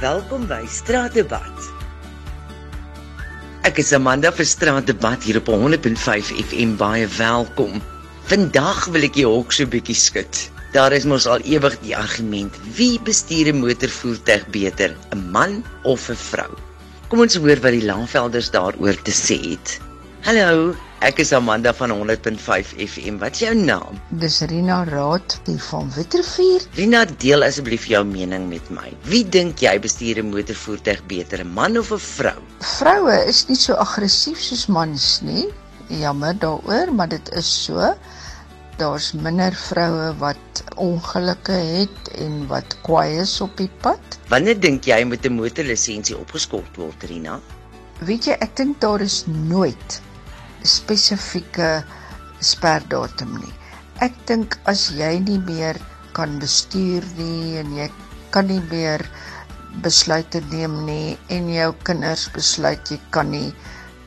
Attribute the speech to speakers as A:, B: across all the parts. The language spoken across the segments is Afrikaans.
A: Welkom by Straatdebat. Ek is Amanda vir Straatdebat hier op 100.5 FM. Baie welkom. Vandag wil ek jou ook so bietjie skud. Daar is mos al ewig die argument: wie bestuur 'n motorvoertuig beter, 'n man of 'n vrou? Kom ons hoor wat die Langvelders daaroor te sê het. Hallo, Ek is Amanda van 100.5 FM. Wat is jou naam?
B: Dis Rina Raad van Witrifuur.
A: Rina, deel asseblief jou mening met my. Wie dink jy bestuur 'n motorvoertuig beter, 'n man of 'n vrou?
B: Vroue is nie so aggressief soos mans nie. Jammer daaroor, maar dit is so. Daar's minder vroue wat ongelukke het en wat kwaai is op die pad.
A: Wanneer dink jy moet 'n motorlisensie opgeskort word, Rina?
B: Weet jy, ek dink daar is nooit spesifieke sperdatum nie. Ek dink as jy nie meer kan bestuur nie en jy kan nie meer besluite neem nie en jou kinders besluit jy kan nie,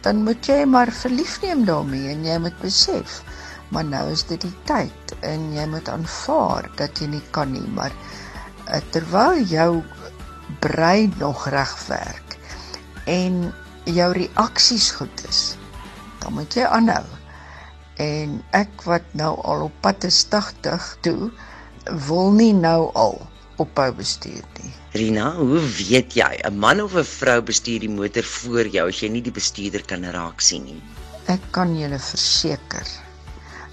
B: dan moet jy maar verlief neem daarmee en jy moet besef maar nou is dit die tyd en jy moet aanvaar dat jy nie kan nie, maar uh, terwyl jou brein nog reg werk en jou reaksies goed is, dan moet jy aanhou. En ek wat nou al op pad is 80 toe, wil nie nou al ophou bestuur nie.
A: Rina, hoe weet jy 'n man of 'n vrou bestuur die motor voor jou as jy nie die bestuurder kan raak sien nie?
B: Ek kan julle verseker.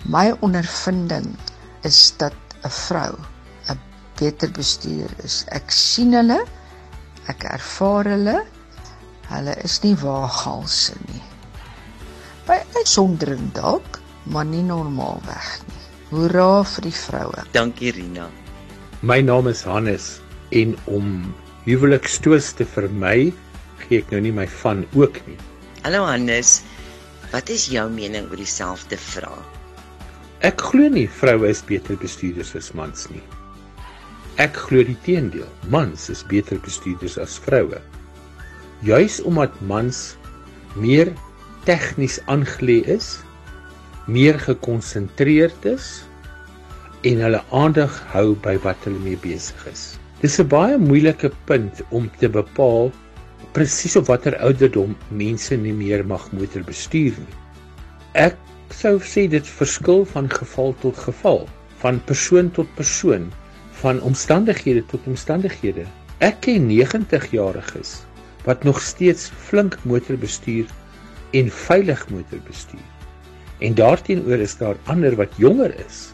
B: My ondervinding is dat 'n vrou 'n beter bestuurder is. Ek sien hulle, ek ervaar hulle. Hulle is nie waaghalse nie by uitsondering dalk, maar nie normaalweg nie. Hoera vir die vroue.
A: Dankie Rina.
C: My naam is Hannes en om huwelikstoos te vermy, gee ek nou nie my van ook nie.
A: Hallo Hannes. Wat is jou mening oor dieselfde vraag?
C: Ek glo nie vroue is beter bestuurders as mans nie. Ek glo die teendeel. Mans is beter bestuurders as vroue. Juis omdat mans meer tegnies aangelê is, meer gekonsentreerd is en hulle aandag hou by wat hulle mee besig is. Dis 'n baie moeilike punt om te bepaal presies op watter ouderdom mense nie meer mag motor bestuur nie. Ek sou sê dit verskil van geval tot geval, van persoon tot persoon, van omstandighede tot omstandighede. Ek ken 90-jariges wat nog steeds flink motor bestuur en veilig motor bestuur. En daarteenoor is daar ander wat jonger is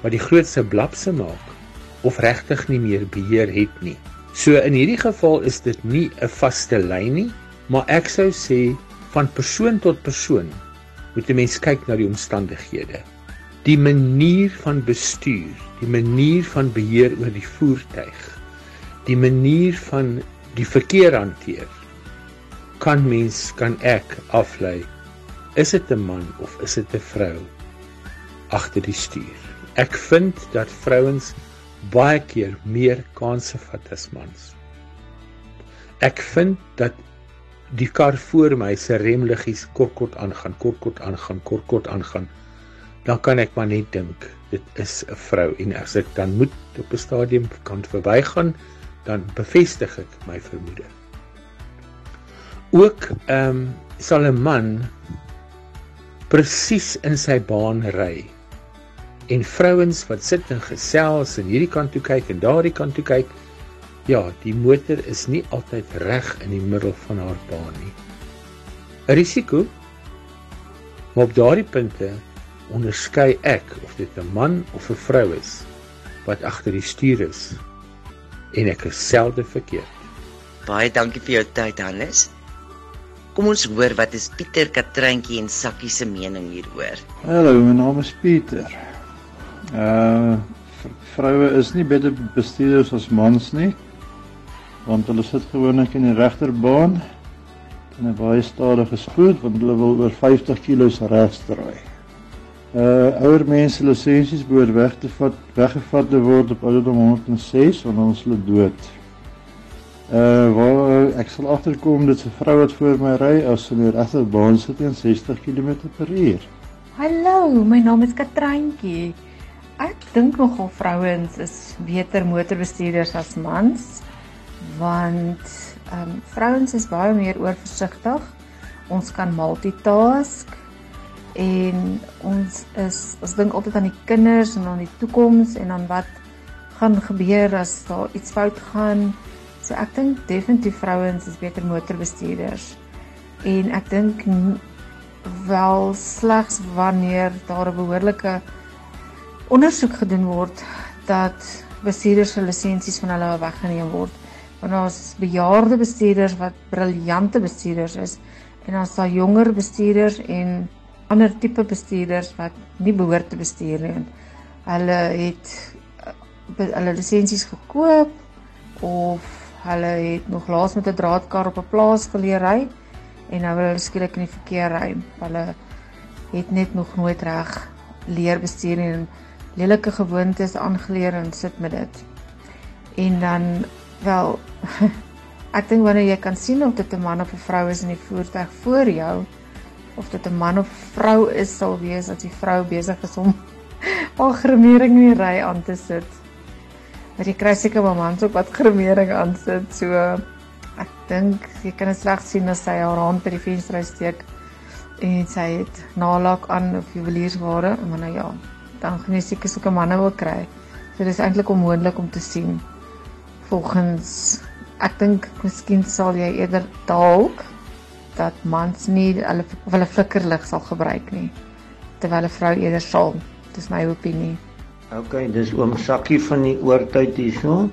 C: wat die grootste blapse maak of regtig nie meer beheer het nie. So in hierdie geval is dit nie 'n vaste lyn nie, maar ek sou sê van persoon tot persoon moet 'n mens kyk na die omstandighede. Die manier van bestuur, die manier van beheer oor die voertuig, die manier van die verkeer hanteer kan mens kan ek aflei? Is dit 'n man of is dit 'n vrou? Agter die stuur. Ek vind dat vrouens baie keer meer kansse vat as mans. Ek vind dat die kar voor my se remliggies kortkort aangaan kortkort aangaan kortkort aangaan. Dan kan ek maar net dink dit is 'n vrou. En as ek dan moet op 'n stadium kan verbygaan dan bevestig ek my vermoede ook ehm um, sal 'n man presies in sy baan ry. En vrouens wat sit en gesels en hierdie kant toe kyk en daardie kant toe kyk, ja, die motor is nie altyd reg in die middel van haar baan nie. 'n Risiko. Maar op daardie punte onderskei ek of dit 'n man of 'n vrou is wat agter die stuur is en ek is selde verkeerd.
A: Baie dankie vir jou tyd, Hannes. Kom ons hoor wat is Pieter Katreintjie en Sakkie se mening hieroor.
D: Hallo, my naam is Pieter. Uh vroue is nie beter bestuurders as mans nie. Want hulle sit gewoonlik in die regterbaan in 'n baie stadige spoed want hulle wil oor 50 km regs draai. Uh ouer mense lisensies behoort weg te vat weggevat te word op ouderdom 106 want ons hulle dood. Uh waar ek sal agterkom dit 'n vrou wat voor my ry as sy in die regterbaan sit teen 60 km/h.
E: Hallo, my naam is Katreintjie. Ek dink nogal vrouens is beter motorbestuurders as mans. want ehm um, vrouens is baie meer oorversigtig. Ons kan multitask en ons is ons dink altyd aan die kinders en aan die toekoms en aan wat gaan gebeur as daar iets fout gaan. So ek dink definitief vrouens is beter motorbestuurders. En ek dink wel slegs wanneer daar 'n behoorlike ondersoek gedoen word dat bestuurders se lisensies van hulle weggeneem word. Want ons bejaarde bestuurders wat briljante bestuurders is en ons daai jonger bestuurders en ander tipe bestuurders wat nie behoort te bestuur nie. Hulle het eh, hulle lisensies gekoop of hulle het nog laas met 'n draadkar op 'n plaas geleer ry en nou wil hulle skielik in die verkeer ry. Hulle het net nog nooit reg leer bestuur en lelike gewoontes aangeleer en sit met dit. En dan wel ek dink wanneer jy kan sien of dit 'n man of 'n vrou is in die voertuig voor jou, of dit 'n man of vrou is sal wees as die vrou besig is om al gremering in die ry aan te sit. Maar jy kry seker wel mans ook wat gremering aan sit. So ek dink jy kan dit slegs sien as sy haar hand by die venster steek en sy het nalak aan of juweliersware, maar nou ja, dan gaan jy seker sulke manne ook kry. So dis eintlik onmoontlik om te sien volgens ek dink miskien sal jy eerder dalk dat mans nie hulle of hulle flikkerlig sal gebruik nie terwyl 'n vrou eerder sal. Dis my opinie.
F: OK, dis oom Sakkie van die oortyd hierso.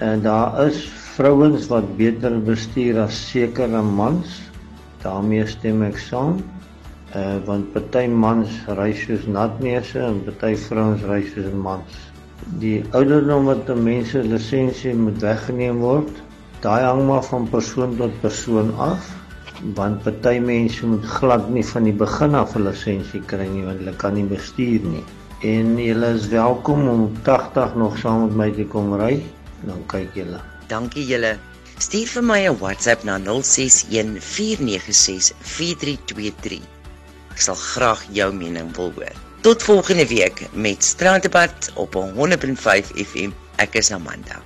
F: En daar is vrouens wat beter bestuur as sekere mans. daarmee stem ek saam. Uh want party mans ry soos natneuse en party vrouens ry soos mans. Die ouderdom wat 'n mens se lisensie moet weggeneem word, daai hang maar van persoon tot persoon af want party mense moet glad nie van die begin af 'n lisensie kry nie want hulle kan nie bestuur nie. En julle is welkom om 80 nog saam met my te kom ry. Dan kyk julle.
A: Dankie julle. Stuur vir my 'n WhatsApp na 0614964323. Ek sal graag jou mening wil hoor. Tot volgende week met Strandpad op 100.5 FM. Ek is Amanda.